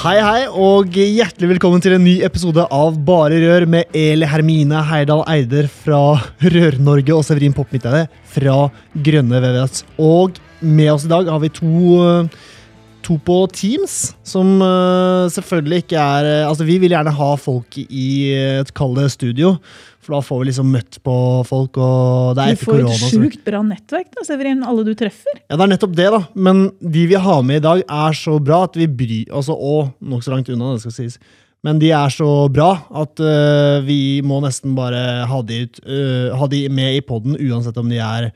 Hei, hei, og hjertelig velkommen til en ny episode av Bare Rør med Eli Hermine Heidal Eider fra Rør-Norge og Severin Popp Midteide fra Grønne VVS. Og med oss i dag har vi to, to på Teams, som uh, selvfølgelig ikke er uh, Altså, vi vil gjerne ha folk i et kaldt studio. For da får vi liksom møtt på folk, og det er. Du får et sjukt bra nettverk, da, Severin. Alle du treffer. Ja, det er nettopp det, da. Men de vi har med i dag, er så bra at vi bryr altså, Og nokså langt unna, det skal sies. Men de er så bra at uh, vi må nesten bare ha de, ut, uh, ha de med i poden, uansett om de er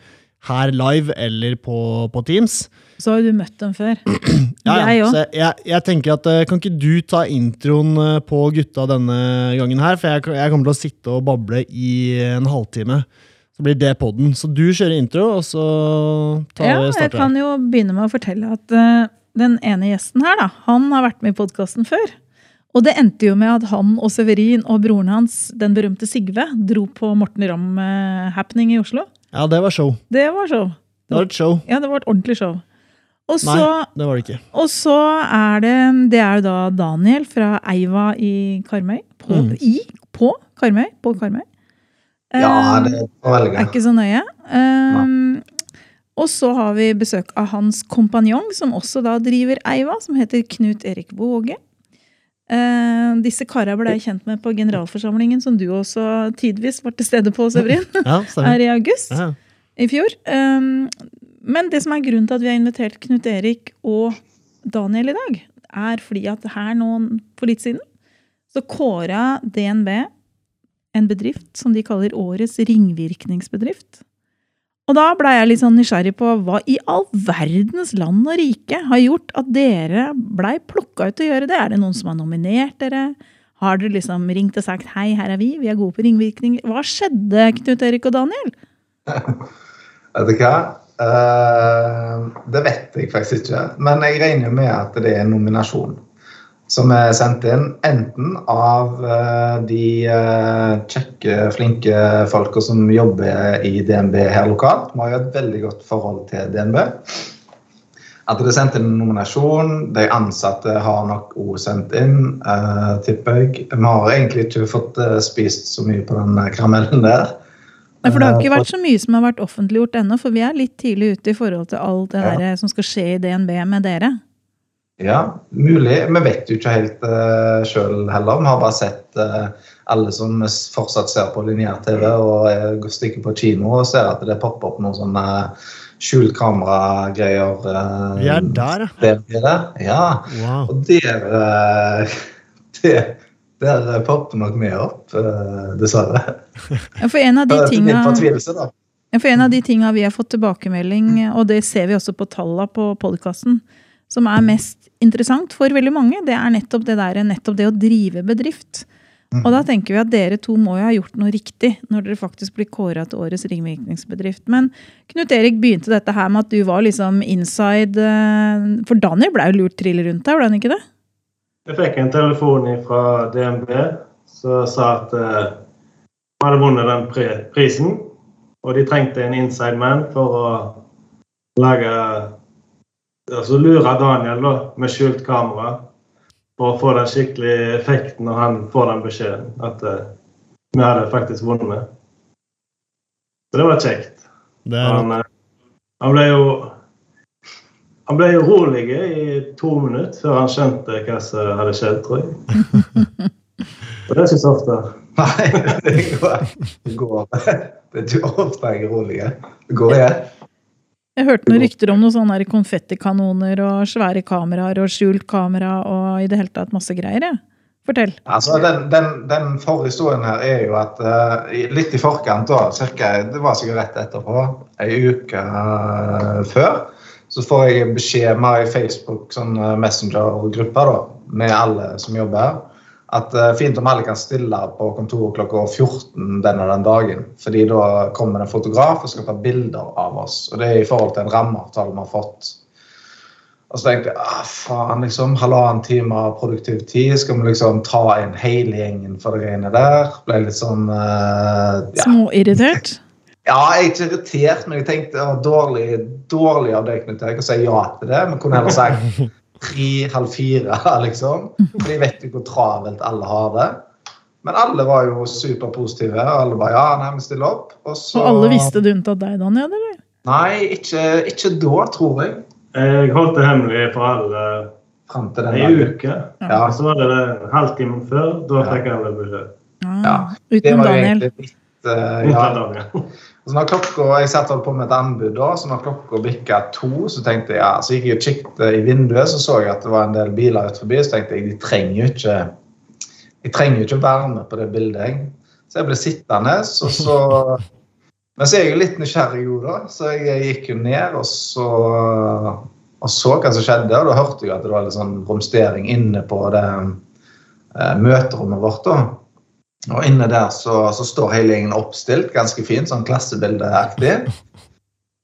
her live eller på, på Teams. Så har du møtt dem før. ja, ja. Jeg, jeg, jeg, tenker at Kan ikke du ta introen på gutta denne gangen her? For jeg, jeg kommer til å sitte og bable i en halvtime. Så blir det podden. Så du kjører intro, og så tar ja, starter jeg. kan jo begynne med å fortelle at uh, den ene gjesten her, da, han har vært med i podkasten før. Og det endte jo med at han og Severin og broren hans, den berømte Sigve, dro på Morten Ramm-happening i Oslo. Ja, det var show. Det var show. Det var et show. Ja, det var et ordentlig show. Og så, Nei, det var det ikke. Og så er det Det er jo da Daniel fra Eiva i Karmøy. På, mm. i, på Karmøy. På Karmøy. Ja, det er veldig Er ikke så nøye. Um, og så har vi besøk av hans kompanjong, som også da driver Eiva, som heter Knut Erik Våge. Uh, disse karene ble jeg kjent med på generalforsamlingen, som du også tidvis var til stede på, Severin. Ja, er i august ja. i fjor. Eh, men det som er grunnen til at vi har invitert Knut Erik og Daniel i dag, er fordi at her nå for litt siden så kåra DNB en bedrift som de kaller årets ringvirkningsbedrift. Og da blei jeg litt sånn nysgjerrig på hva i all verdens land og rike har gjort at dere blei plukka ut til å gjøre det? Er det noen som har nominert dere? Har dere liksom ringt og sagt 'hei, her er vi, vi er gode på ringvirkning'? Hva skjedde, Knut Erik og Daniel? Vet du hva? Uh, det vet jeg faktisk ikke. Men jeg regner med at det er en nominasjon som er sendt inn enten av uh, de uh, kjekke, flinke folka som jobber i DNB her lokalt. Vi har jo et veldig godt forhold til DNB. At det er sendt inn en nominasjon. De ansatte har nok òg sendt inn, tipper jeg. Vi har egentlig ikke fått spist så mye på den karamellen der. Nei, for Det har ikke vært så mye som har vært offentliggjort ennå, for vi er litt tidlig ute i forhold til alt det ja. der som skal skje i DNB med dere. Ja, mulig. Vi vet jo ikke helt uh, eh, sjøl heller. Vi har bare sett uh, alle som fortsatt ser på lineær-TV og stikker på kino og ser at det popper opp noen sånne skjult kamera-greier. Uh, vi er der, ja. Ja. Wow. Og der uh, det, der popper nok mye opp, eh, dessverre. For en av de tinga for en av de tinga vi har fått tilbakemelding, og det ser vi også på tallene på podkasten, som er mest interessant for veldig mange, det er nettopp det, der, nettopp det å drive bedrift. Og da tenker vi at dere to må jo ha gjort noe riktig når dere faktisk blir kåra til årets ringvirkningsbedrift. Men Knut Erik begynte dette her med at du var liksom inside eh, For Daniel ble jo lurt trill rundt deg, ble han ikke det? Jeg fikk en telefon fra DNB som sa at uh, de hadde vunnet den prisen. Og de trengte en inside man for å lage Altså lure Daniel da, med skjult kamera for å få den skikkelige effekten når han får den beskjeden. At uh, vi hadde faktisk vunnet. Så det var kjekt. Det er... han, uh, han ble jo han ble urolig i to minutter før han skjønte hva som hadde skjedd, tror jeg. Og det er ikke så ofte. Nei, det går, det går. Det er ikke ofte jeg er urolig. Det går, jeg. Jeg hørte noen rykter om noen sånne konfettikanoner og svære kameraer og skjult kamera og i det hele tatt masse greier. Ja. Fortell. Altså, den, den, den forhistorien her er jo at uh, litt i forkant, da, cirka, det var sikkert rett etterpå, ei uke uh, før, så får jeg beskjed med ei Facebook sånn Messenger-grupper da, med alle som jobber her, at uh, fint om alle kan stille på kontoret klokka 14 denne den dagen. fordi da kommer det en fotograf og skal ta bilder av oss. Og det er i forhold til en rammeavtale vi har fått. Og så tenkte jeg ah, faen, liksom, halvannen time av produktiv tid. Skal vi liksom ta inn hele gjengen for det greiene der? Ble litt sånn uh, ja. Småirritert? Ja, jeg er ikke irritert, men jeg tenkte det var dårlig, dårlig av deg Knut Erik å si ja til det. Men kunne heller sagt tre-halv fire, liksom. For de vet jo hvor travelt alle har det. Men alle var jo superpositive. og Alle bare ja, nei, vi stiller opp. Og, så... og alle visste det unntatt deg, Daniel? eller? Nei, ikke, ikke da, tror jeg. Jeg holdt det hemmelig for alle Fram til den ei uke. Ja. Så var det en halvtime før. Da fikk alle beskjed. Ah, ja. Uten Daniel. Uh, ja. Så når klokka, Jeg satt på med et anbud, da, så når klokka bikka to, så tenkte jeg, ja, så gikk jeg og kikket i vinduet, så så jeg at det var en del biler ut forbi. Så tenkte jeg de trenger jo ikke jeg trenger jo ikke være med på det bildet. Jeg. Så jeg ble sittende, og så Men så er jeg jo litt nysgjerrig, da, så jeg gikk jo ned og så og så hva som skjedde. Og da hørte jeg at det var litt sånn romstering inne på det eh, møterommet vårt. da. Og inne der så, så står hele gjengen oppstilt, ganske fint, sånn klassebildeaktig.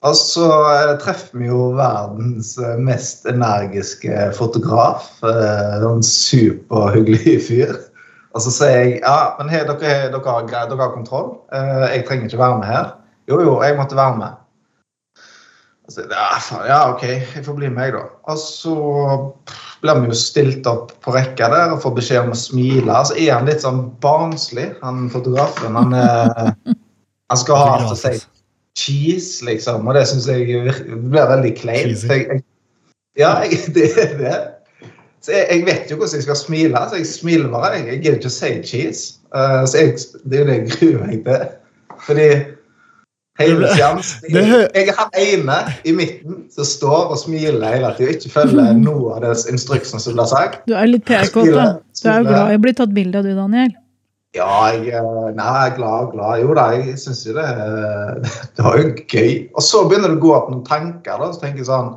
Og så eh, treffer vi jo verdens eh, mest energiske fotograf. Eh, en superhyggelig fyr. Og så sier jeg ja, men hei, dere, dere, dere har kontroll. Jeg trenger ikke være med her. Jo, jo, jeg måtte være med. Og Så, ja, ja, OK, jeg får bli med, jeg, da. Og så blir vi jo stilt opp på rekka der og får beskjed om å smile. Så er han litt sånn barnslig, han fotografen. Han, eh, han skal ha til å si cheese, liksom, og det syns jeg blir veldig kleint. Ja, jeg, det er det. Så jeg, jeg, vet jo hvordan jeg skal smile, så jeg smiler bare. Jeg, jeg gidder ikke å si cheese. Uh, så jeg, det er jo det jeg gruer meg til. Fordi Jeg er han ene i midten som står og smiler hele tida og ikke følger noe av det instruksene som blir sagt. Du er litt PR-kåt, da. Du er jo glad i å bli tatt bilde av, du, Daniel. Ja, jeg, eh, nei, jeg er glad glad. Jo da, jeg syns jo det Det var jo gøy. Og så begynner det å gå opp noen tanker. da, Så tenker jeg sånn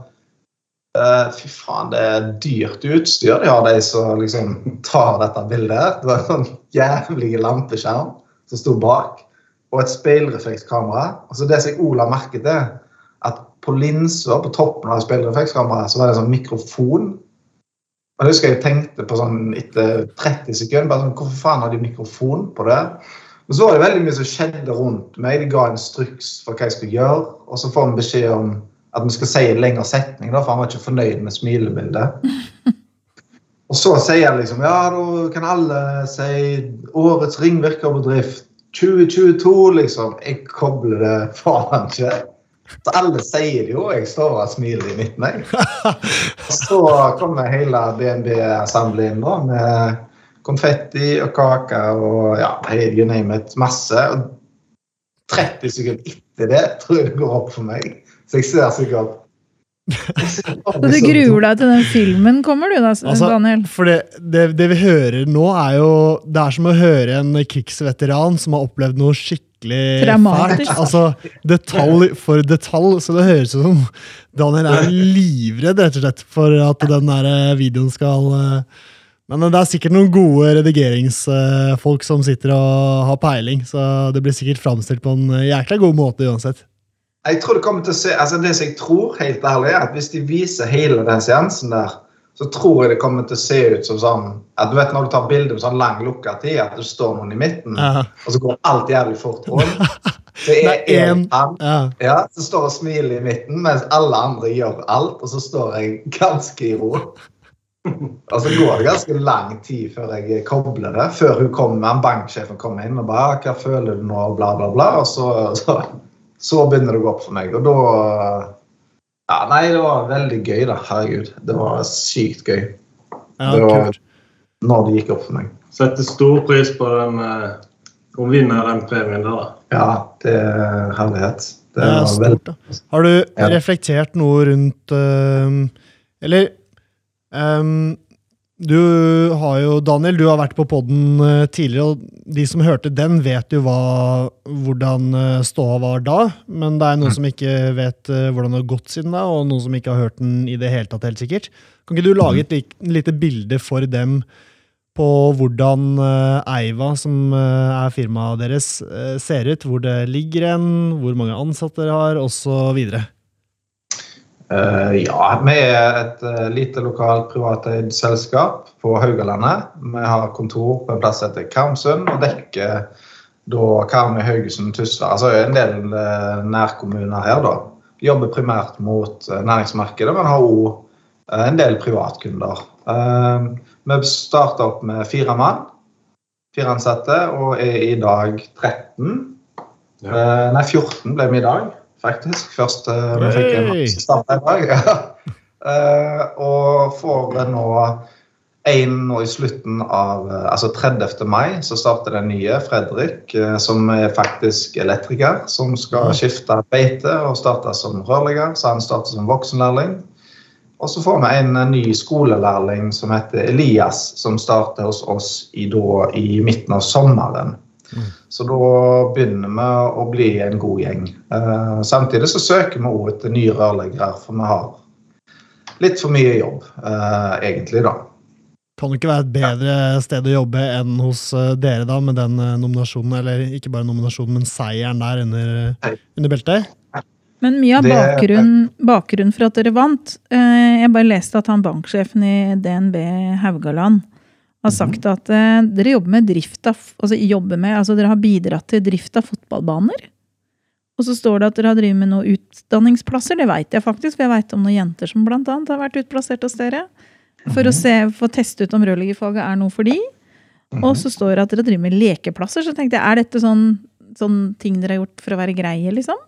uh, Fy faen, det er dyrt utstyr de har, de som liksom tar dette bildet. Det var en sånn jævlig lampeskjerm som sto bak og et speilreflekskamera. Altså det som jeg Ola merket til, at på linsa på toppen av speilreflekskameraet så var det en sånn mikrofon. Og Jeg husker jeg tenkte på sånn etter 30 sekunder bare sånn, Hvorfor faen har de mikrofon på det? Men så var det veldig mye som skjedde rundt meg. De ga instruks for hva jeg skulle gjøre. Og så får vi beskjed om at vi skal si en lengre setning, da, for han var ikke fornøyd med smilebildet. Og så sier han liksom Ja, da kan alle si årets ringvirkerbedrift. 2022, liksom. Jeg kobler det faen ikke. Så alle sier det jo, jeg står og smiler i midten. Jeg. Så kommer hele DNB-assembleen med konfetti og kake og ja, you name it, masse. Og 30 sekunder etter det tror jeg det går opp for meg. Så jeg ser sikkert så du gruer deg til den filmen kommer, du da, altså, Daniel? For det, det, det, vi hører nå, er jo Det er som å høre en krigsveteran som har opplevd noe skikkelig Traumatisk. fælt. Altså, detalj for detalj. Så det høres ut som Daniel er livredd rett og slett for at den der eh, videoen skal eh, men det er sikkert noen gode redigeringsfolk som sitter og har peiling, så det blir sikkert framstilt på en jækla god måte uansett. Jeg tror det kommer til å se, altså det som jeg tror, helt ærlig, er at hvis de viser hele den seansen der, så tror jeg det kommer til å se ut som sånn at du vet Når du tar bilde med sånn lang lukka tid, at det står noen i midten, uh -huh. og så går alt jævlig fort rundt. Så er en han ja. ja, som står og smiler i midten, mens alle andre gjør alt, og så står jeg ganske i ro. Og så går det ganske lang tid før jeg kobler det. Før hun kommer, banksjefen kommer inn og bare 'Hva føler du nå?' bla, bla, bla. Og så, så så begynner det å gå opp for meg. Og da ja, Nei, det var veldig gøy, da. Herregud. Det var sykt gøy. Ja, det var kult. når det gikk opp for meg. Setter stor pris på den uh, å vinne den premien der, da. Ja, det er herlighet. Det, det er stort, da. Har du reflektert noe rundt uh, Eller um, Du har jo, Daniel, du har vært på podden eh, tidligere, og de som hørte den, vet jo hva, hvordan eh, ståa var da. Men det er noen som ikke vet eh, hvordan det har gått siden da, og noen som ikke har hørt den i det hele tatt, helt sikkert. Kan ikke du lage et lik- lite bilde for dem på hvordan Eiva, som er firmaet deres, ser ut? Hvor det ligger en, hvor mange ansatte dere har, osv. Eh, ja, vi er et eh, lite lokalt privateid selskap på Haugalandet. Vi har kontor på en plass som heter Karmsund, og dekker da Karmøy, Haugesund, Tysvær. Altså en del eh, nærkommuner her, da. Jobber primært mot næringsmarkedet, men har òg en del privatkunder. Vi starta opp med fire mann, fire ansatte, og er i dag 13. Eh, nei, 14 ble vi i dag, faktisk. Først eh, vi fikk en starte i dag. Eh, og får nå en nå i slutten av eh, Altså 30. mai så starter den nye, Fredrik, som er faktisk elektriker. Som skal skifte beite og starte som rørlegger. Så han starter som voksenlærling. Og så får vi en ny skolelærling som heter Elias, som starter hos oss i, da, i midten av sommeren. Så da begynner vi å bli en god gjeng. Eh, samtidig så søker vi òg etter nye rørleggere, for vi har litt for mye jobb, eh, egentlig, da. Kan det ikke være et bedre sted å jobbe enn hos eh, dere, da, med den eh, nominasjonen? Eller ikke bare nominasjonen, men seieren der under, under beltet? Men mye av bakgrunnen, bakgrunnen for at dere vant eh, Jeg bare leste at han banksjefen i DNB Haugaland har sagt at eh, dere jobber med drift av altså jobber med, altså dere har bidratt til drift av fotballbaner. Og så står det at dere har drevet med noen utdanningsplasser. Det veit jeg faktisk, for jeg veit om noen jenter som blant annet har vært utplassert hos dere. For å se, få teste ut om rørleggerfaget er noe for de. Og så står det at dere driver med lekeplasser. Så tenkte jeg, er dette sånn, sånn ting dere har gjort for å være greie, liksom?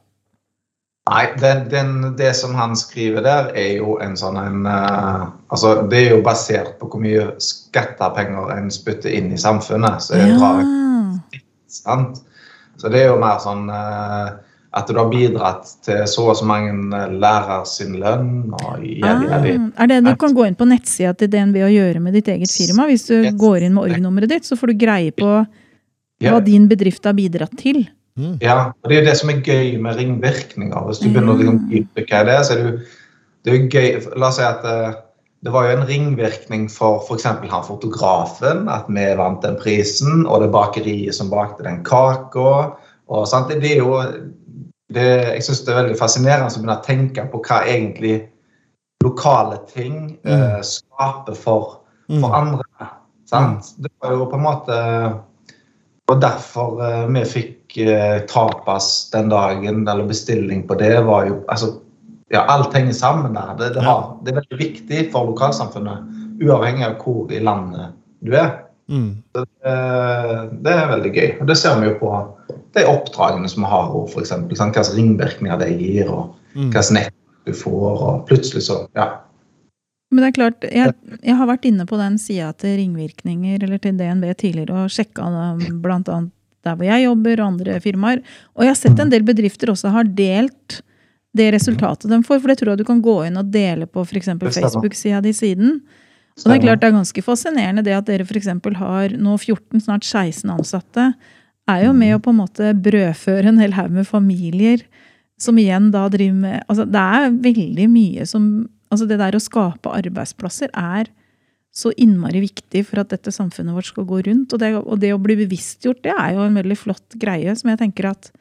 Nei, den, den, det som han skriver der, er jo en sånn en uh, Altså, det er jo basert på hvor mye skattepenger en spytter inn i samfunnet. Så det drar Ja. sant? Så det er jo mer sånn uh, at du har bidratt til så og så mange eh, lærere sin lønn. og gjelder Ah, er det du kan gå inn på nettsida til DNB og gjøre med ditt eget firma? Hvis du Yes. går inn med org-nummeret ditt, så får du greie på hva din bedrift har bidratt til. Mm. Ja, og det er jo det som er gøy med ringvirkninger. Hvis du begynner å liksom dype hva er det, så er det jo det er jo gøy. La oss si at eh, det var jo en ringvirkning for f.eks. han fotografen, at vi vant den prisen, og det bakeriet som bakte den kaka. Og, sant? Det er jo det, Jeg syns det er veldig fascinerende å begynne å tenke på hva egentlig lokale ting eh, skaper for, for andre. Sant? Det var jo på en måte Og derfor eh, vi fikk tapas den dagen, eller bestilling på det, var jo altså, ja, Alt henger sammen der. Det, det, har, det er veldig viktig for lokalsamfunnet, uavhengig av hvor i landet du er. Mm. Det, det er veldig gøy. Og det ser vi jo på de oppdragene som vi har, òg, eksempel, hvilke ringvirkninger det gir, og Mm. nett slags du får, og plutselig så Ja. Men det er klart, jeg, jeg har vært inne på den sida til ringvirkninger eller til DNB tidligere og sjekka annet der hvor jeg jobber og andre firmaer. Og jeg har sett en del bedrifter også har delt det resultatet de får. For det tror jeg du kan gå inn og dele på f.eks. Facebook-sida di siden. Og det er klart det er ganske fascinerende det at dere f.eks. har nå 14, snart 16 ansatte. Er jo med å på en måte brødføre en hel haug med familier som igjen da driver med Altså det er veldig mye som Altså det der å skape arbeidsplasser er så innmari viktig for at dette samfunnet vårt skal gå rundt. Og det, og det å bli bevisstgjort, det er jo en veldig flott greie som jeg tenker at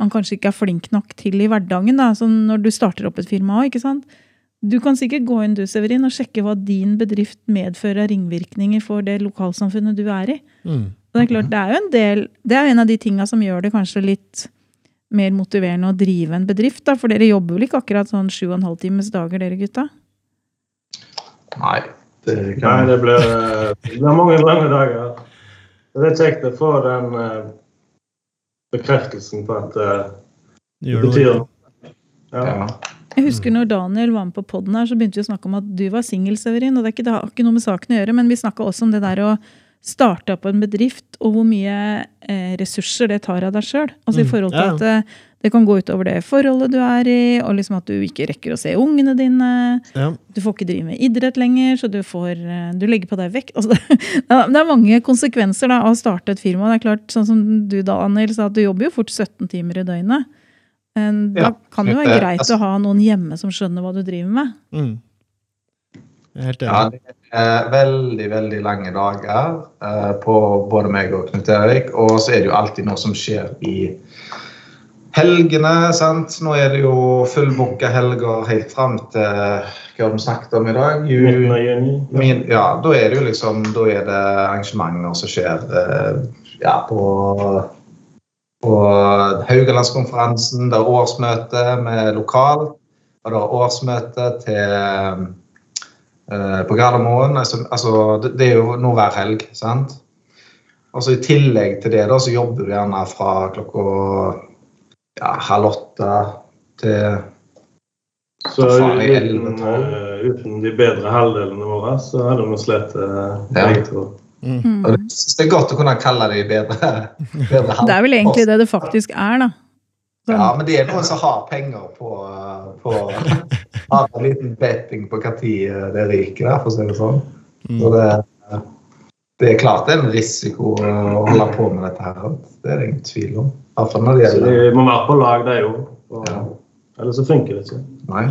man kanskje ikke er flink nok til i hverdagen. da, sånn Når du starter opp et firma òg, ikke sant. Du kan sikkert gå inn du, Severin, og sjekke hva din bedrift medfører av ringvirkninger for det lokalsamfunnet du er i. Mm. Og det er klart, det er jo en del, det er en av de tinga som gjør det kanskje litt mer motiverende å drive en bedrift, da, for dere jobber vel ikke akkurat sånn sju og en halv times dager, dere gutta? Nei. Det Nei, det blir, det blir mange lange dager. Det er kjekt å få den uh, bekreftelsen på at uh, det Gjør betyr noe. noe. Ja. ja. Jeg husker når Daniel var med på podden her, så begynte vi å snakke om at du var singel, Severin. Og det, er ikke, det har ikke noe med saken å gjøre, men vi snakka også om det der å starte opp en bedrift, og hvor mye eh, ressurser det tar av deg sjøl. Altså Mm, i forhold til ja. at eh, det kan gå utover det forholdet du er i, og liksom at du ikke rekker å se ungene dine. Ja. Du får ikke drive med idrett lenger, så du, får, eh, du legger på deg vekt. Altså, det, er- det er mange konsekvenser da, av å starte et firma. Det er klart, sånn som du da, Daniel, sa at du jobber jo fort 17 timer i døgnet. Men Da Ja, kan det jo være greit altså- å ha noen hjemme som skjønner hva du driver med. Mm. Helt Ja, enig. det er veldig, veldig lange dager eh, på både meg og Knut Erik. Og så er det jo alltid noe som skjer i helgene. sant? Nå er det jo fullbooka helger helt fram til Hva vi snakket om i dag? Juni. min, ja, da er det jo liksom Da er det arrangementer som skjer eh, ja, på på Haugalandskonferansen, det er årsmøte med lokal, og det er årsmøte til eh, på Gardermoen. Altså, altså, det, det er jo nå hver helg, sant? Og så I tillegg til det da, så jobber du gjerne fra klokka ja, halv åtte til Så uten, 11-12? eh, uten de bedre halvdelene våre, så hadde vi slitt uh, Ja. begge to. Mm. og det, det er godt å kunne kalle de bedre, bedre halv. Det er vel egentlig det det faktisk er, da. Sånn. Ja, men det er noen som har penger på, på Har en liten betting på når det ryker, der, for å si det sånn. Så det, det er klart det er en risiko å holde på med dette her. Det er det ingen tvil om. I hvert fall når det Så gjelder de må være på lag, de òg. Ja. Ellers så funker det ikke. Nei.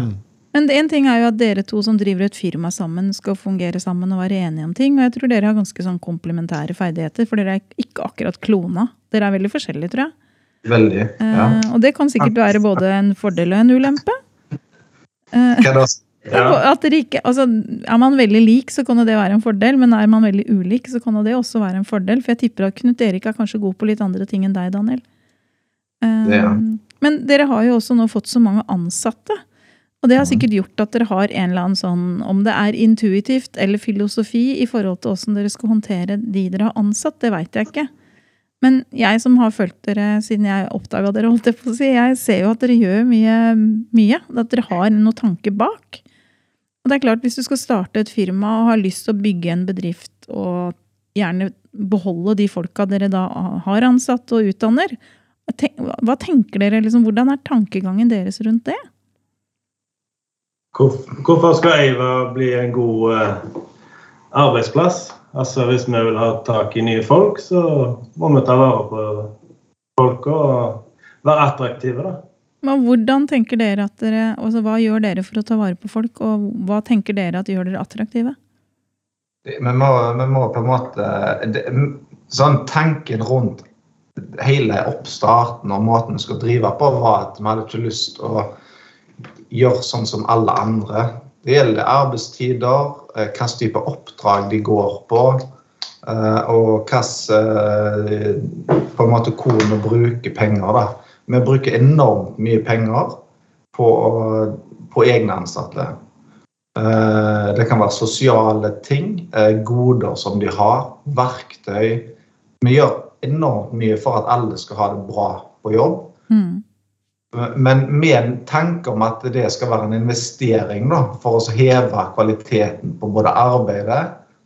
Men en ting er jo at dere to som driver et firma sammen, skal fungere sammen og være enige om ting. Og jeg tror dere har ganske sånn komplementære ferdigheter, for dere er ikke akkurat klona. Dere er veldig forskjellige, tror jeg. Veldig. Ja. Eh, og det kan sikkert være både en fordel og en ulempe. Eh, at dere ikke, altså, er man veldig lik, så kan jo det være en fordel, men er man veldig ulik, så kan jo det også være en fordel. For jeg tipper at Knut Erik er kanskje god på litt andre ting enn deg, Daniel. Eh, er. Men dere har jo også nå fått så mange ansatte. Og det har sikkert gjort at dere har en eller annen sånn, om det er intuitivt eller filosofi i forhold til hvordan dere skal håndtere de dere har ansatt, det veit jeg ikke. Men jeg som har fulgt dere siden jeg oppdaga dere, holdt jeg på å si, jeg ser jo at dere gjør mye, mye. At dere har noen tanke bak. Og det er klart, hvis du skal starte et firma og har lyst til å bygge en bedrift og gjerne beholde de folka dere da har ansatt og utdanner, hva tenker dere, liksom, hvordan er tankegangen deres rundt det? Hvorfor skal Eiva bli en god eh, arbeidsplass? Altså Hvis vi vil ha tak i nye folk, så må vi ta vare på folk og være attraktive. da. Men hvordan tenker dere at dere, altså Hva gjør dere for å ta vare på folk, og hva tenker dere at gjør dere attraktive? Vi må, vi må på en måte det, Sånn tenken rundt hele oppstarten og måten vi skal drive på, var at vi hadde ikke lyst til å gjøre sånn som alle andre. Det gjelder arbeidstider, eh, hvilken type oppdrag de går på, eh, og hvilken på en måte hvor vi bruker penger. da. Vi bruker enormt mye penger på, på egne ansatte. Eh, Det kan være sosiale ting, eh, goder som de har, verktøy. Vi gjør enormt mye for at alle skal ha det bra på jobb. Mm. Men med en tanke om at det skal være en investering da, for å heve kvaliteten på både arbeidet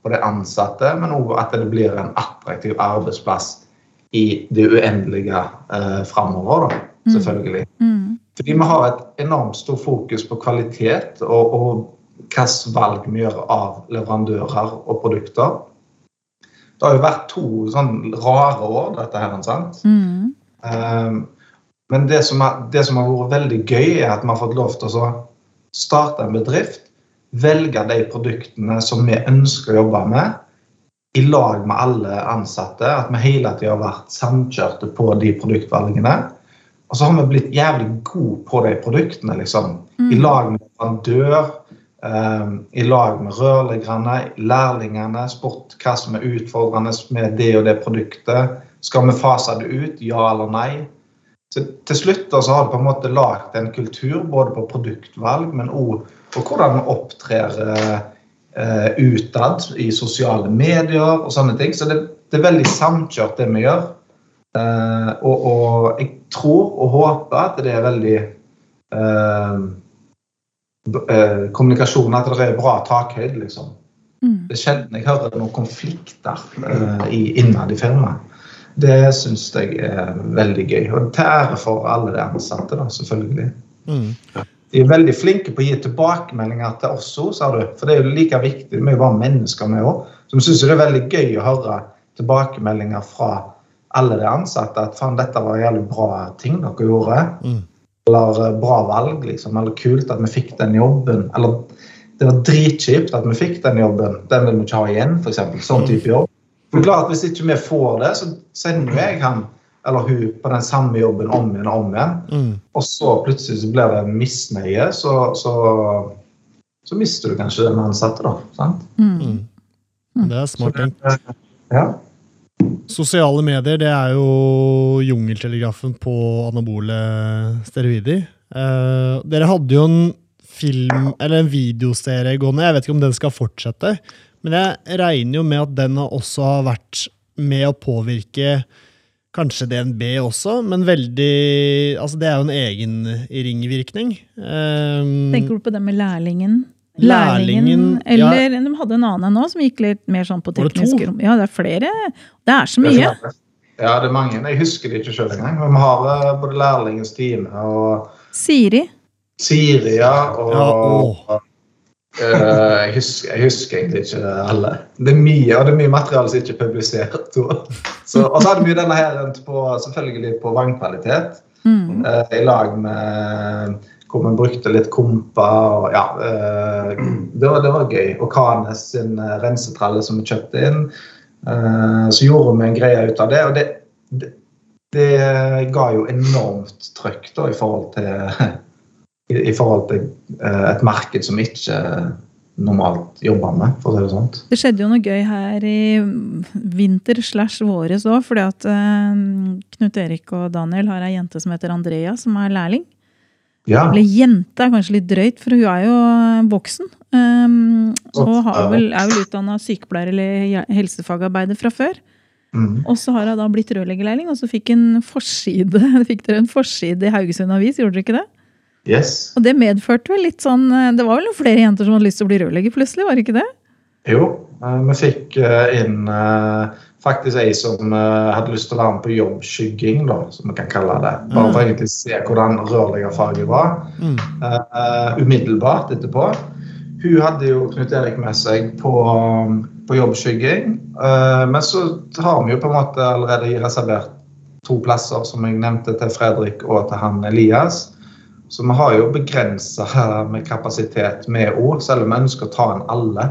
på de ansatte, men òg at det blir en attraktiv arbeidsplass i det uendelige eh, framover, da, selvfølgelig. Mm. Fordi vi har et enormt stort fokus på kvalitet og, og hvilke valg vi gjør av leverandører og produkter. Det har jo vært to sånn rare år, dette her. sant? Mm. Um, men det som, er, det som har vært veldig gøy, er at vi har fått lov til å starte en bedrift, velge de produktene som vi ønsker å jobbe med, i lag med alle ansatte. At vi hele tida har vært samkjørte på de produktvalgene. Og så har vi blitt jævlig gode på de produktene, liksom. I lag med leverandør, um, i lag med rørleggerne, lærlingene, spurt hva som er utfordrende med det og det produktet. Skal vi fase det ut, ja eller nei? Så til slutt så har du på en måte lagd en kultur både på produktvalg, men òg på hvordan vi opptrer eh, utad i sosiale medier og sånne ting. Så det, det er veldig samkjørt, det vi gjør. Eh, og, og jeg tror og håper at det er veldig eh, eh, kommunikasjon, at det er bra takhøyde, liksom. Mm. Det er sjelden jeg hører noen konflikter eh, i, innad i firmaet. Det syns jeg er veldig gøy. Og til ære for alle de ansatte, da, selvfølgelig. Mm. De er veldig flinke på å gi tilbakemeldinger til oss òg, sa du. For det er jo like viktig. Vi er jo bare mennesker, vi òg. Så vi syns det er veldig gøy å høre tilbakemeldinger fra alle de ansatte. At faen, dette var en jævlig bra ting dere gjorde. Mm. Eller eh, bra valg, liksom. Eller kult at vi fikk den jobben. Eller det var dritkjipt at vi fikk den jobben. Den vil vi ikke ha igjen, f.eks. Sånn type jobb. For klart, Hvis ikke vi får det, så sender jo jeg han eller hun på den samme jobben om igjen og om igjen. Mm. Og så plutselig så blir det misnøye, så, så, så mister du kanskje den ansatte, da. Sant? Mm. Mm. Det er smart tenkt. Ja. Sosiale medier det er jo jungeltelegrafen på anabole steroider. Eh, dere hadde jo en film, eller en videoserie gående. Jeg vet ikke om den skal fortsette. Men jeg regner jo med at den også har vært med å påvirke kanskje DNB også, men veldig Altså, det er jo en egen ringvirkning. Eh, Tenker du på det med lærlingen? Lærlingen, ja. Eller de hadde en annen nå som gikk litt mer sånn på tekniske rom. Ja, det er flere. Det er så Det er mye. Ja, det er mange. Jeg husker det ikke sjøl engang. Men vi har eh, både lærlingens time og Siri. Siri, ja. Og Ja, og uh, jeg, husker, jeg husker egentlig ikke alle. Det er mye, og det er mye materiale som ikke er publisert. Og så, hadde vi denne her på, selvfølgelig på vannkvalitet. Mm. uh, I lag med hvor vi brukte litt kompa og ja. eh, det, var, det var gøy. Og Kanes sin eh, rensetralle som vi kjøpte inn. Eh, så gjorde vi en greie ut av det. Og det, det, det ga jo enormt trøkk da, i forhold til i, forhold til et marked som ikke normalt jobber med, for å si det sånt. Det skjedde jo noe gøy her i vinter slash våres òg, fordi at Knut Erik og Daniel har ei jente som heter Andrea, som er lærling. Ja. Eller jente er kanskje litt drøyt, for hun er jo voksen. Um, og har vel, er vel utdanna sykepleier eller helsefagarbeider fra før. Mm. Og så har hun da blitt rørleggerlærling, og så fikk, en forside, fikk dere en forside i Haugesund Avis, gjorde dere ikke det? Yes. Og det medførte vel litt sånn eh, Det var vel noen flere jenter som hadde lyst til å bli rørlegger plutselig, var det ikke det? Jo, eh, vi fikk eh, inn eh, faktisk ei som uh, hadde lyst til å være med på jobbskygging, da, som vi kan kalle det. Bare for egentlig å se hvordan rørleggerfaget var. Mm. uh, umiddelbart etterpå. Hun hadde jo Knut Erik med seg på, på jobbskygging. Uh, men så har vi jo på en måte allerede reservert to plasser, som jeg nevnte, til Fredrik og til han Elias. Så vi har jo begrensa med kapasitet med ord, selv om vi ønsker å ta inn alle.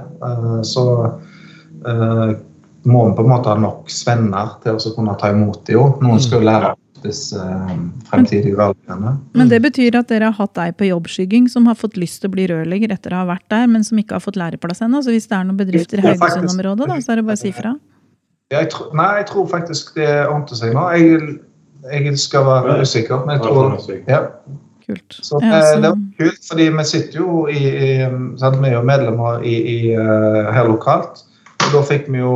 Så må vi på en måte ha nok svenner til å kunne ta imot det jo. Noen skal jo lære opp disse eh, fremtidige valgene. Men det betyr at dere har hatt ei på jobbskygging som har fått lyst til å bli rørlegger etter å ha vært der, men som ikke har fått læreplass ennå. Så hvis det er noen bedrifter i. Haugesund-området, da, så er det bare å si fra. Jeg tro, nei, jeg tror faktisk det ordner seg nå. Jeg, jeg skal være usikker, men jeg tror ja. Kult. Så Ja, eh, det var kult, fordi vi sitter jo i, i sant, Vi er jo medlemmer i, i, eh, her lokalt. Da fikk vi jo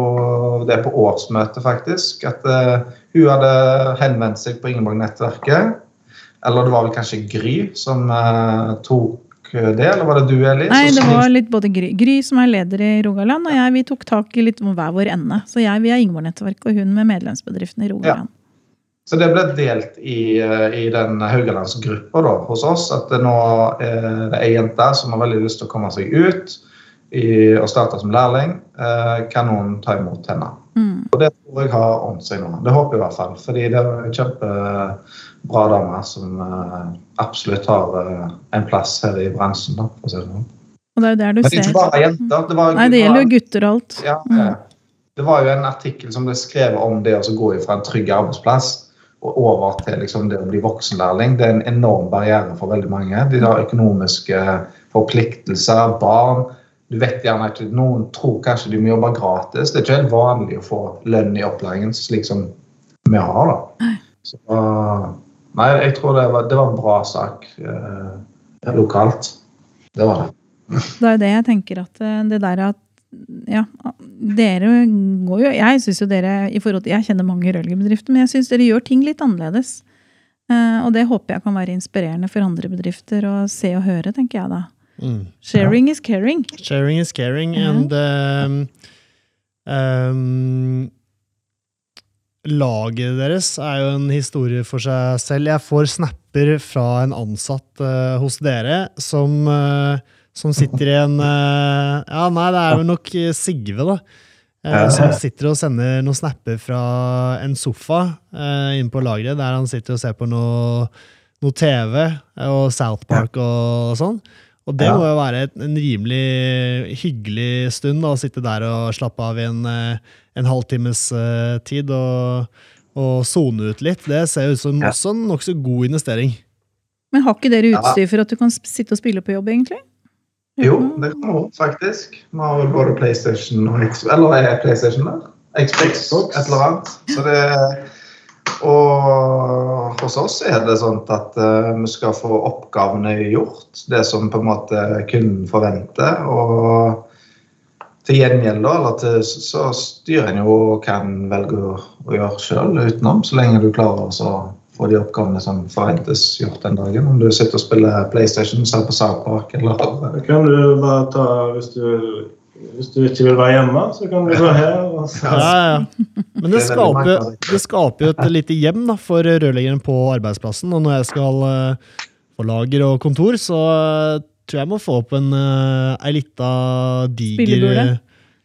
det på årsmøtet, faktisk. At uh, hun hadde henvendt seg på Ingeborg-nettverket. Eller det var vel kanskje Gry som uh, tok det, eller var det du, Eli? Nei, det var litt både Gry, Gry som er leder i Rogaland, og jeg vi tok tak i litt hver vår ende. Så jeg via Ingeborg-nettverket og hun med medlemsbedriften i Rogaland. Så det ble delt i, eh, i den Haugalandsgruppa hos oss. At det nå er det ei jente som har veldig lyst til å komme seg ut i, og starte som lærling. Eh, kan noen ta imot henne? Mm. Og det tror jeg har ordnet seg nå. Det håper jeg i hvert fall. Fordi det er en kjempebra dame som eh, absolutt har eh, en plass her i bransjen. Da, for å si det sånn. Og det er jo der du Men det er ikke bare jenter. Det, var, Nei, det gjelder jo gutter og alt. ja, Mm. det var jo en artikkel som ble skrevet om det å gå fra en trygg arbeidsplass og over til liksom det å bli voksenlærling. Det er en enorm barriere for veldig mange. De har økonomiske forpliktelser, barn. Du vet gjerne ikke, Noen tror kanskje de må jobbe gratis. Det er ikke helt vanlig å få lønn i opplæringen slik som vi har. da. Så, nei, jeg tror det var, det var en bra sak eh, lokalt. Det var det. Det er det jeg tenker at eh, det der at ja, dere går jo Jeg synes jo dere i forhold til, Jeg kjenner mange rørleggerbedrifter, men jeg syns dere gjør ting litt annerledes. Eh, og det håper jeg kan være inspirerende for andre bedrifter å se og høre, tenker jeg da. Mm. Sharing is caring. Sharing is caring, Mhm. and um, um, Laget deres er jo en historie for seg selv. Jeg får snapper fra en ansatt uh, hos dere som, uh, som sitter i en uh, Ja, nei, det er vel nok Sigve, da. eh, som sitter og sender noen snapper fra en sofa uh, inne på lageret, der han sitter og ser på noe, noe TV og South Park og, sånn. Og det Ja. må jo være en rimelig hyggelig stund da, å sitte der og slappe av i en, eh, en halvtimes eh, tid og, og sone ut litt. Det ser ut som Ja. også en nokså god investering. Men har ikke dere utstyr for at du kan sitte og spille på jobb, egentlig? Jo, det kan du faktisk. Vi har vel både PlayStation og Xbox Eller er PlayStation der? Xbox, Xbox. et eller annet. Så det Og hos oss er det sånn at eh, vi skal få oppgavene gjort. Det som på en måte kunden forventer. Og til gjengjeld, eller så styrer en jo hva en velger å, gjøre sjøl utenom, så lenge du klarer å få de oppgavene som forventes gjort den dagen. Om du sitter og spiller PlayStation, ser på South Park eller kan du bare ta hvis du, hvis du ikke vil være hjemme, så kan du gå her. Og så. Ja, ja. Men det er skaper, det skaper jo et lite hjem da, for rørleggeren på arbeidsplassen. Og når jeg skal eh, på lager og kontor, så eh, tror jeg jeg må få opp en, uh, ei lita diger Spillebule?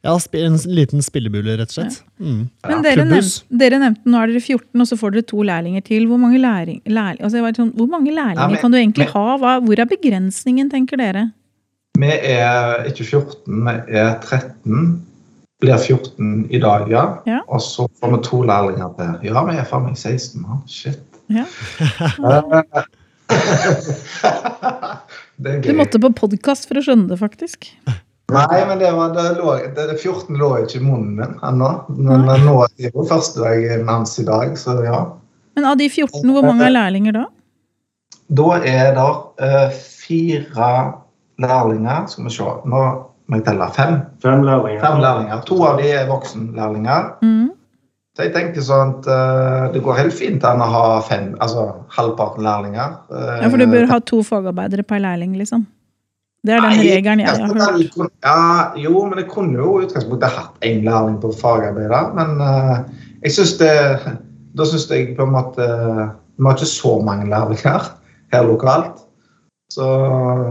Ja, en liten spillebule, rett og slett. Mm. Men dere, nevnte, dere nevnte nå er dere 14, og så får dere to lærlinger til. Hvor mange, læring, lær, altså sånn, hvor mange lærlinger Ja, men- kan du egentlig men- ha? Hva, hvor er begrensningen, tenker dere? Vi er ikke 14, vi er 13. Blir 14 i dag, ja. Ja. Og så får vi to lærlinger til. Ja, vi er faen meg 16 mann. Shit. Ja. det er Du måtte på podkast for å skjønne det, faktisk. Nei, men det var, det lå, det, det 14 lå ikke i munnen min ennå. Men nå er det jo første dagen hans i dag, så ja. Men av de 14, hvor mange er lærlinger da? Da er det uh, fire lærlinger. Skal vi se. Nå må jeg telle. Fem. Fem lærlinger. Fem lærlinger. To av de er voksenlærlinger. Mm. Så jeg tenker sånn at uh, det går helt fint an å ha fem, altså halvparten lærlinger. Uh, Ja, for du bør ha to fagarbeidere per lærling, liksom. Det er den Nei, regelen jeg har hørt. Ja, jo, men jeg kunne jo i utgangspunktet hatt én lærling på fagarbeider. Men uh, jeg syns det Da syns jeg på en måte Vi har ikke så mange lærlinger her lokalt. Så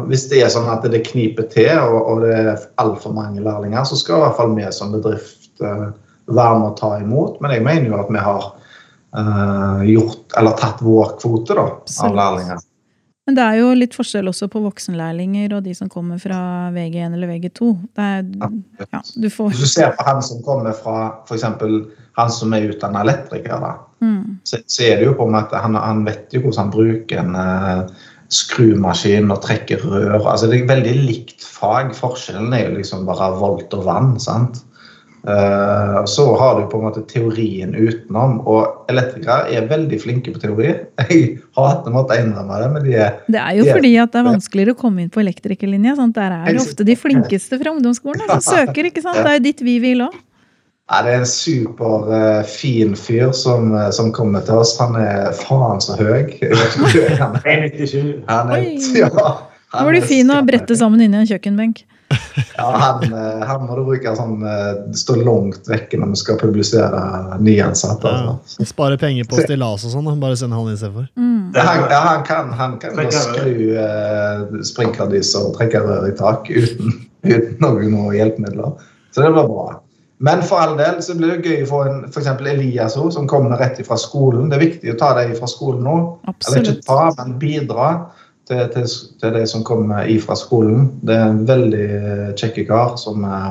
hvis det er sånn at det kniper til, og, og det er altfor mange lærlinger, så skal i hvert fall vi som bedrift eh, være med å ta imot. Men jeg mener jo at vi har uh, gjort, eller tatt vår kvote da, av lærlinger. Men det er jo litt forskjell også på voksenlærlinger og de som kommer fra VG1 eller VG2. Det er, ja, du får Hvis du ser på han som kommer fra f.eks. han som er utdannet elektriker, da, mm. så, så er det jo på en måte han, han vet jo hvordan han bruker en eh, skrumaskin og trekker rør. altså Det er veldig likt fag. Forskjellen er jo liksom bare volt og vann. sant? Eh, så har du på en måte teorien utenom. Og elektrikere er veldig flinke på teori. Jeg hater å måtte innrømme det, men de er Det er jo Ja. fordi at det er vanskeligere å komme inn på elektrikerlinja. Sant? Der er det ofte de flinkeste fra ungdomsskolen som søker. ikke sant? Det er jo dit vi vil òg. Ja, det er en superfin eh, fyr som, eh, som kommer til oss. Han er faen så høy. Han er. 1,97. Han er, ja, Nå var du fin å brette sammen inni en kjøkkenbenk. Ja, han, eh, han må du bruke sånn eh, Stå langt vekke når vi skal publisere nyansatte. Ja. Altså. Spare penger på stillas og sånn. Bare send han istedenfor. Mm. Ja, han, ja, han kan, han kan skru uh, sprinklerdys og trekke rør i tak uten, uten noen noe hjelpemidler. Så det blir bra. Men for all del så blir det gøy å få en f.eks. Elias også, som kommer rett fra skolen. Det er viktig å ta dem fra skolen nå. Eller ikke ta, men bidra til, til, til de som kommer ifra skolen. Det er en veldig eh, kjekke kar som eh,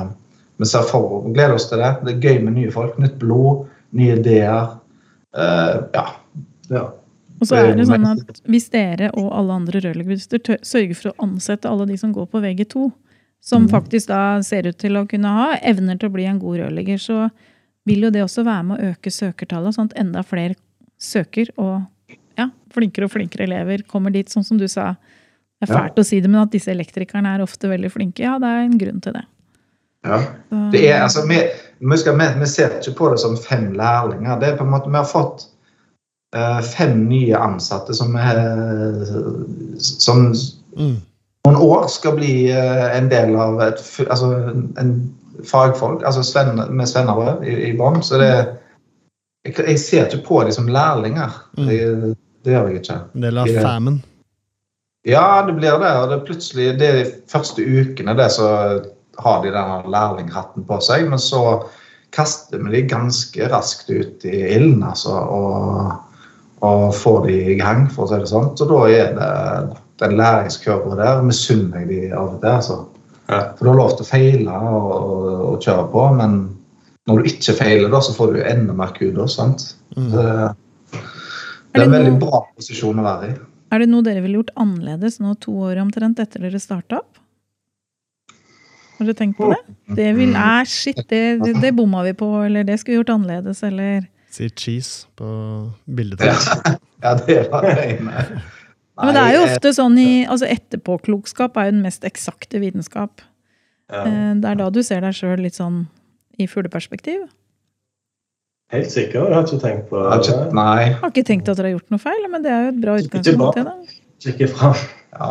vi ser for oss. Gleder oss til det. Det er gøy med nye folk. Nytt blod, nye ideer. Eh, ja. Ja. Og så er det sånn at hvis dere og alle andre rørleggerbedrifter sørger for å ansette alle de som går på VG2, som Mhm. faktisk da ser ut til å kunne ha evner til å bli en god rørlegger, så vil jo det også være med å øke søkertallet, sånn at enda flere søker, og ja, flinkere og flinkere elever kommer dit, sånn som du sa. Det er Ja. fælt å si det, men at disse elektrikerne er ofte veldig flinke, ja, det er en grunn til det. ja. Det er, altså, vi, vi, skal, vi, vi ser ikke på det som fem lærlinger. Det er på en måte, Vi har fått uh, fem nye ansatte som, uh, som Mm. Noen år skal bli eh, en del av et, altså, en fagfolk, altså svenne, med svennebrev i, i bånn. Så det jeg, jeg ser ikke på dem som lærlinger. Mm. Det, det gjør jeg ikke. En del av famen. Ja, det blir det. Og det er plutselig det er de første ukene det, så har de denne lærlinghatten på seg. Men så kaster vi de ganske raskt ut i ilden altså, og, og får de i gang, for å si det sånn. Så da er det den læringskurven der misunner jeg de av og til. Altså. Ja. For du har lov til å feile og, og, og kjøre på, men når du ikke feiler, da, så får du enda mer kudos. sant? Mm. Det, det er en veldig noe- bra posisjon å være i. Er det noe dere ville gjort annerledes nå to år omtrent etter dere starta opp? Har dere tenkt på det? Det vil, er shit, det, det, det bomma vi på, eller det skulle vi gjort annerledes, eller Sier cheese på bildet. Ja, til. ja det var det ene. Ja, Men det er jo Nei, ofte sånn i altså Etterpåklokskap er jo den mest eksakte vitenskap. Ja. Eh, Det er da du ser deg sjøl litt sånn i fugleperspektiv. Helt sikker, jeg har ikke tenkt på jeg har ikke- det. Nei. Har ikke tenkt at dere har gjort noe feil, men det er jo et bra utgangspunkt. bra. det da. Kikke fram. Ja.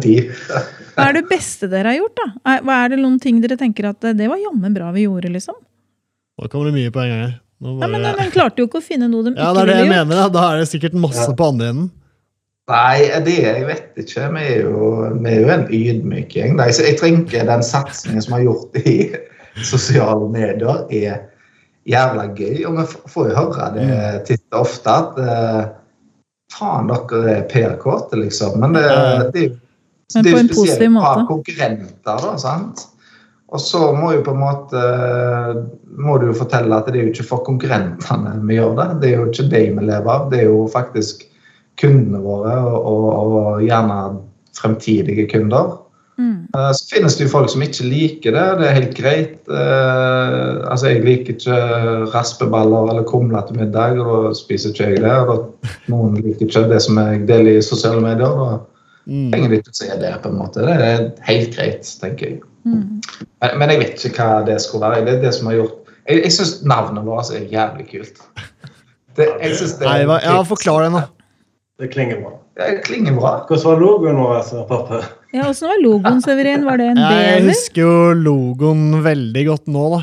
Hva er det beste dere har gjort, da? Hva er det noen ting dere tenker at eh, det var jammen bra vi gjorde, liksom? Da kommer det mye på en gang her. Nå Nei, men. De klarte jo ikke å finne noe de Ja, ikke det er det ville jeg gjort. mener. Da. da er det sikkert masse på andre enden. Nei, det jeg vet ikke. Vi er jo, vi er jo en ydmyk gjeng. Jeg tenker den satsingen som er gjort i sosiale medier, er jævla gøy. Og vi får jo høre det titt og ofte at uh, faen, dere er PR-kåte, liksom. Men det, det, det, det er jo spesielt måte. konkurrenter, da, sant? Og så må jo på en måte må du jo fortelle at det er jo ikke for konkurrentene vi gjør det. Det er jo ikke de vi lever av. Det er jo faktisk kundene våre og, og, og gjerne fremtidige kunder. Mm. Eh, Så finnes det jo folk som ikke liker det. Det er helt greit. Eh, altså Jeg liker ikke raspeballer eller kumler til middag, og da spiser ikke jeg det. Og noen liker ikke det som jeg deler i sosiale medier. Da Mm. trenger de ikke å se det. på en måte. Det er helt greit, tenker jeg. Mm. Men, men jeg vet ikke hva det skulle være. Det er det som har gjort Jeg, jeg syns navnet vårt er jævlig kult. Det, jeg synes det Nei, hva, ja, forklar det nå. Det klinger bra. Det klinger bra. Hvordan var logoen vår, pappa? Ja, Åssen var logoen, Severin? Var det en Jeg husker jo logoen veldig godt nå, da.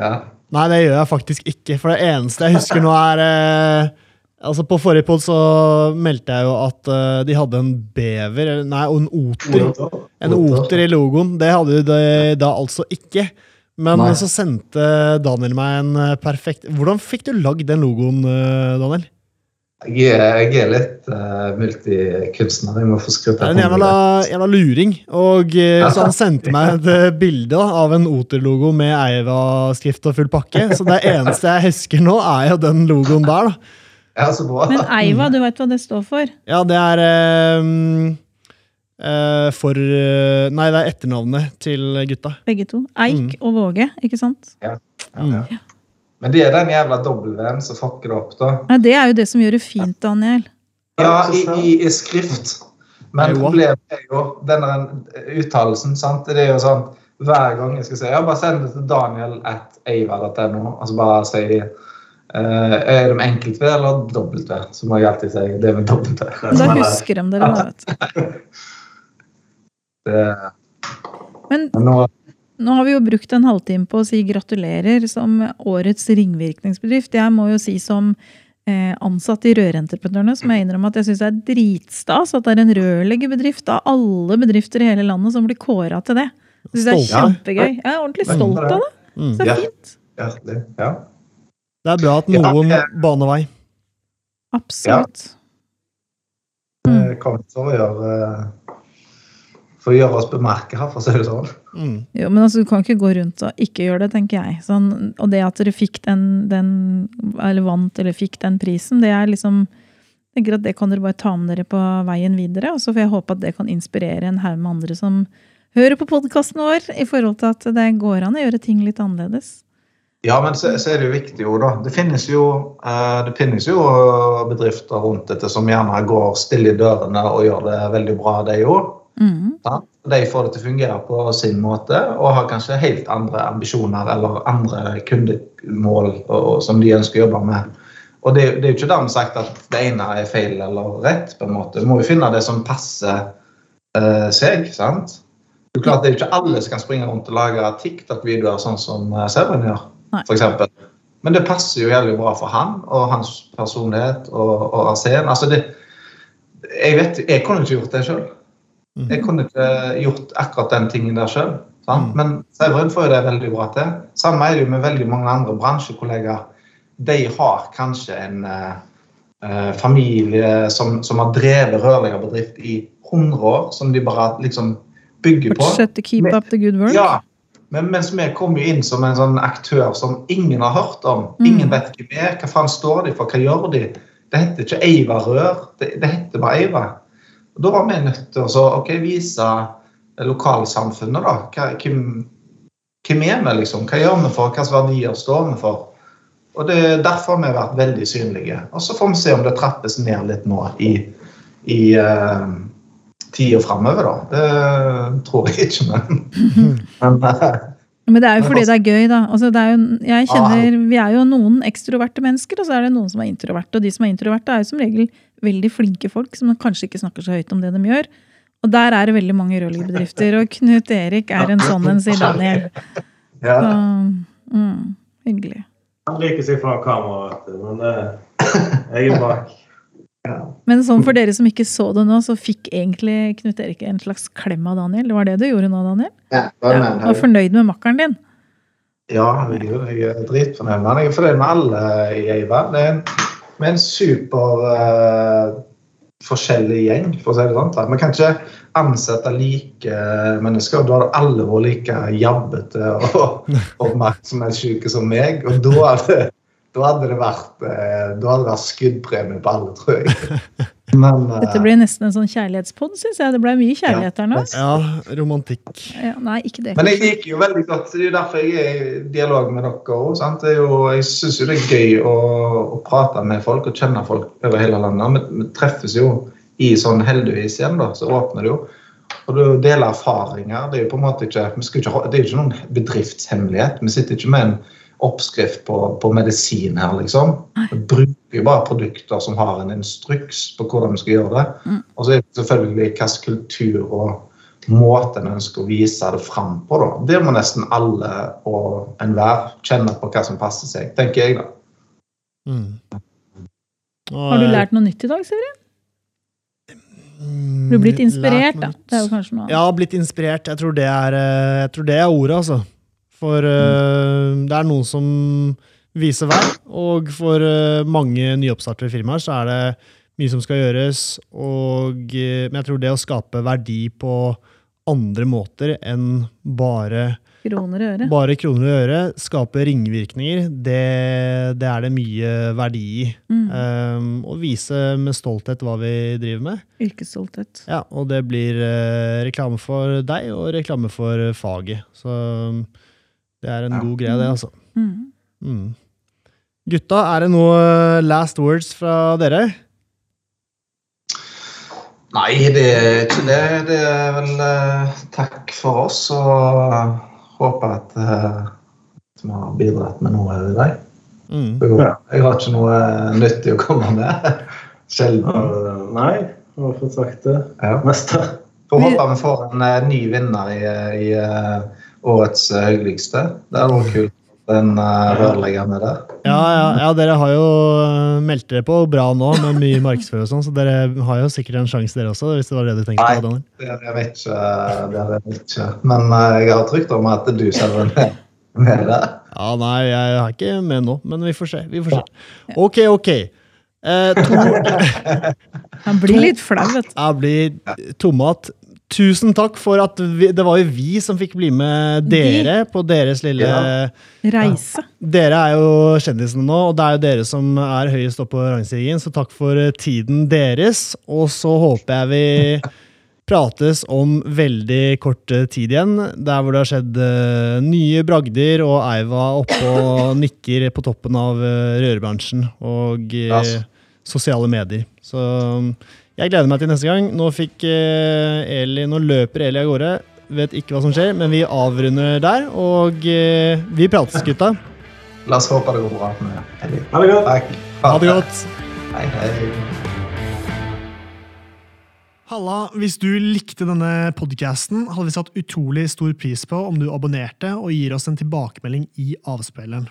Ja. Nei, det gjør jeg faktisk ikke. For det eneste jeg husker nå, er eh, Altså På forrige pod så meldte jeg jo at uh, de hadde en bever, eller nei, og en oter. En oter i logoen. Det hadde de da altså ikke. Men Nei. så sendte Daniel meg en eh, perfekt Hvordan fikk du lagd den logoen, eh, Daniel? Jeg er, jeg er litt uh, multikunstner. Jeg må få skrudd er en jævla, jævla luring. Og uh, Så han sendte meg et eh, bilde av en Oter-logo med Eiva-skrift og full pakke. Så det eneste jeg husker nå, er jo den logoen der. da. Ja, så bra. Men Eiva, du veit hva det står for? Ja, det er um, uh, for Nei, det er etternavnet til gutta. Begge to. Eik og Våge, ikke sant? Ja, ja. ja. Men det er den jævla W-en som fucker det opp, da. Nei, det er jo det som gjør det fint, Daniel. Ja, i, i, i skrift. Men problemet er jo denne uttalelsen. sant? Det er jo sånn hver gang jeg skal si ja, bare send det til Daniel at eiva.no. Altså bare si Uh, Er det med enkelt V eller dobbelt V? Så må jeg alltid si det med dobbelt V. Da husker de dere, da, vet du. Det- Men Men nå nå har vi jo brukt en halvtime på å si gratulerer som årets ringvirkningsbedrift. Jeg må jo si som eh, ansatt i Rørentreprenørene, som jeg innrømmer at jeg syns er dritstas at det er en rørleggerbedrift av alle bedrifter i hele landet som blir kåra til det. Jeg synes det er kjempegøy. Jeg er ordentlig stolt av det. Mm. Så det er fint. Ja. Det er bra at noen eh, baner vei. Absolutt. Mm. Kan vi så gjøre For å gjøre oss bemerket her, for å si det sånn. Mm. Jo, men altså, du kan ikke gå rundt og ikke gjøre det, tenker jeg. Sånn, og det at dere fikk den, den, eller vant eller fikk den prisen, det er liksom jeg tenker at Det kan dere bare ta med dere på veien videre. Og så får jeg håpe at det kan inspirere en haug med andre som hører på podkasten vår, i forhold til at det går an å gjøre ting litt annerledes. Ja, men så, så er det jo viktig jo, da. Det finnes jo, eh, det finnes jo bedrifter rundt dette som gjerne går stille i dørene og gjør det veldig bra, de òg. Sant? De får det til å fungere på sin måte og har kanskje helt andre ambisjoner eller andre kundemål og, og, som de ønsker å jobbe med. Og det, det er jo ikke dermed sagt at det ene er feil eller rett. på en måte. Du må jo finne det som passer eh, seg. sant? Det er klart det er jo ikke alle som kan springe rundt og lage TikTok-videoer sånn som eh, Severin gjør, for eksempel. Men det passer jo jævlig bra for han og hans personlighet og, og Arsen. Altså det, jeg vet, jeg kunne ikke gjort det sjøl. Mm. Jeg kunne ikke gjort akkurat den tingen der sjøl. Mm. Men Severin får jo det veldig bra til. Samme er det jo med veldig mange andre bransjekollegaer. De har kanskje en eh, eh, familie som, som har drevet rørleggerbedrift i 100 år, som de bare liksom bygger på. Fortsette keep up the good work. Ja, men mens vi kommer inn som en sånn aktør som ingen har hørt om. Mm. Ingen vet hvem er. Hva faen står de for? Hva gjør de? Det heter ikke Eiva Rør, det, det heter bare Eiva. Og Da var vi nødt til å så, ok, vise lokalsamfunnet, da. Hva, hvem, hvem er vi, liksom? Hva gjør vi for? Hvilke verdier står vi for? Og det er Derfor har vi vært veldig synlige. Og så får vi se om det trappes ned litt nå i, i uh, tida framover. Det tror jeg ikke, men, men uh, Men det er jo fordi det er gøy, da. Altså, det er jo, jeg kjenner, Vi er jo noen ekstroverte mennesker, og så er det noen som er introverte. Og de som er introverte, er jo som regel veldig flinke folk som kanskje ikke snakker så høyt om det de gjør. Og der er det veldig mange rørleggerbedrifter, og Knut Erik er en sånn en, sier Daniel. ja. Så, mm, hyggelig. Han liker seg fra kameraet, men uh, jeg er bak. Men sånn for dere som ikke så det nå, så fikk egentlig Knut Erik en slags klem av Daniel. Det var det du gjorde nå, Daniel? Ja, Ja, men, du var fornøyd med makkeren din? Ja, jeg er dritfornøyd med han. Jeg er fornøyd med alle i Eiva. Det er en, vi er en super uh, forskjellig gjeng, for å si det sånn. Vi kan ikke ansette like mennesker. Da hadde alle vært like jabbete og oppmerksomhetssyke som meg. Og da hadde, da hadde det vært eh, da hadde det vært skuddpremie på alle, tror jeg. Men eh, Dette ble nesten en sånn kjærlighetspod, syns jeg. Det ble mye kjærlighet her nå. Ja, romantikk. Ja, nei, ikke det. Men jeg liker jo veldig godt Det er jo derfor jeg er i dialog med dere òg. Jeg syns jo det er gøy å, å prate med folk og kjenne folk over hele landet. Vi, vi treffes jo i sånn heldigvis igjen, da. Så åpner det jo. Og du deler erfaringer. Det er jo på en måte ikke, vi skal ikke det er jo ikke noen bedriftshemmelighet. Vi sitter ikke med en oppskrift på, på medisin her, liksom. Vi bruker jo bare produkter som har en instruks på hvordan vi skal gjøre det. Mm. Og så er det selvfølgelig hvilken kultur og måte en ønsker å vise det fram på. da. Det må nesten alle og enhver kjenne på hva som passer seg, tenker jeg da. Mm. Har du lært noe nytt i dag, Severin? mm, Du er blitt inspirert, noe da. Det er jo kanskje noe Ja, blitt inspirert. Jeg tror det er, eh, jeg tror det er ordet, altså. For uh, det er noen som viser vei, og for uh, mange nyoppstartede firmaer så er det mye som skal gjøres. Og, uh, men jeg tror det å skape verdi på andre måter enn bare, kroner og øre, bare kroner og øre, skape ringvirkninger, det, det er det mye verdi i. Mm. Um, og vise med stolthet hva vi driver med. Yrkesstolthet. Ja, og det blir uh, reklame for deg og reklame for faget. Så um, det er en Ja. god greie, det, altså. Mm. Mm. Gutta, er det noe eh, last words fra dere? Nei, det er ikke det. Det er vel uh, takk for oss, og håper at eh, vi har bidratt med noe i dag. Mm. Jeg har ikke noe nyttig å komme med. Sjelden. Nei, jeg har fått sagt det Ja. meste. Får håpe vi får en ny vinner i, i årets høyligste hyggeligste. Det er noe kult. Den uh, rørleggeren med der. Ja, ja, ja, dere har jo eh, meldt dere på bra nå med mye markedsføring og sånn, så dere har jo sikkert en sjanse, dere også, hvis det var det du tenkte Nei. på, Daniel. Det er jeg vet ikke. Det vet jeg ikke. Men eh, jeg har trygt om at du selv er med, med der. Ja, nei, jeg er ikke med nå, men vi får se. Vi får se. Ok, ok. Eh, to, Han blir litt flau, vet du. jeg blir tomat. Tusen takk for at vi, det var jo vi som fikk bli med dere på deres lille Ja. Reise. Dere er jo kjendisene nå, og det er jo dere som er høyest oppe på rangstigen, så takk for eh, tiden deres. Og så håper jeg vi prates om veldig kort eh, tid igjen, der hvor det har skjedd uh, nye bragder, og Eiva oppe og nikker på toppen av uh, rørbransjen og uh, sosiale medier. Så jeg gleder meg til neste gang. Nå fikk eh, Eli, nå løper Eli av gårde. Vet ikke hva som skjer, men vi avrunder der. Og eh, vi prates, gutta. La oss håpe det går bra med Eli. Ha det godt. Takk. Ha det godt. Hei, hei. Halla, hvis du likte denne podkasten, hadde vi satt utrolig stor pris på om du abonnerte og gir oss en tilbakemelding i avspilleren.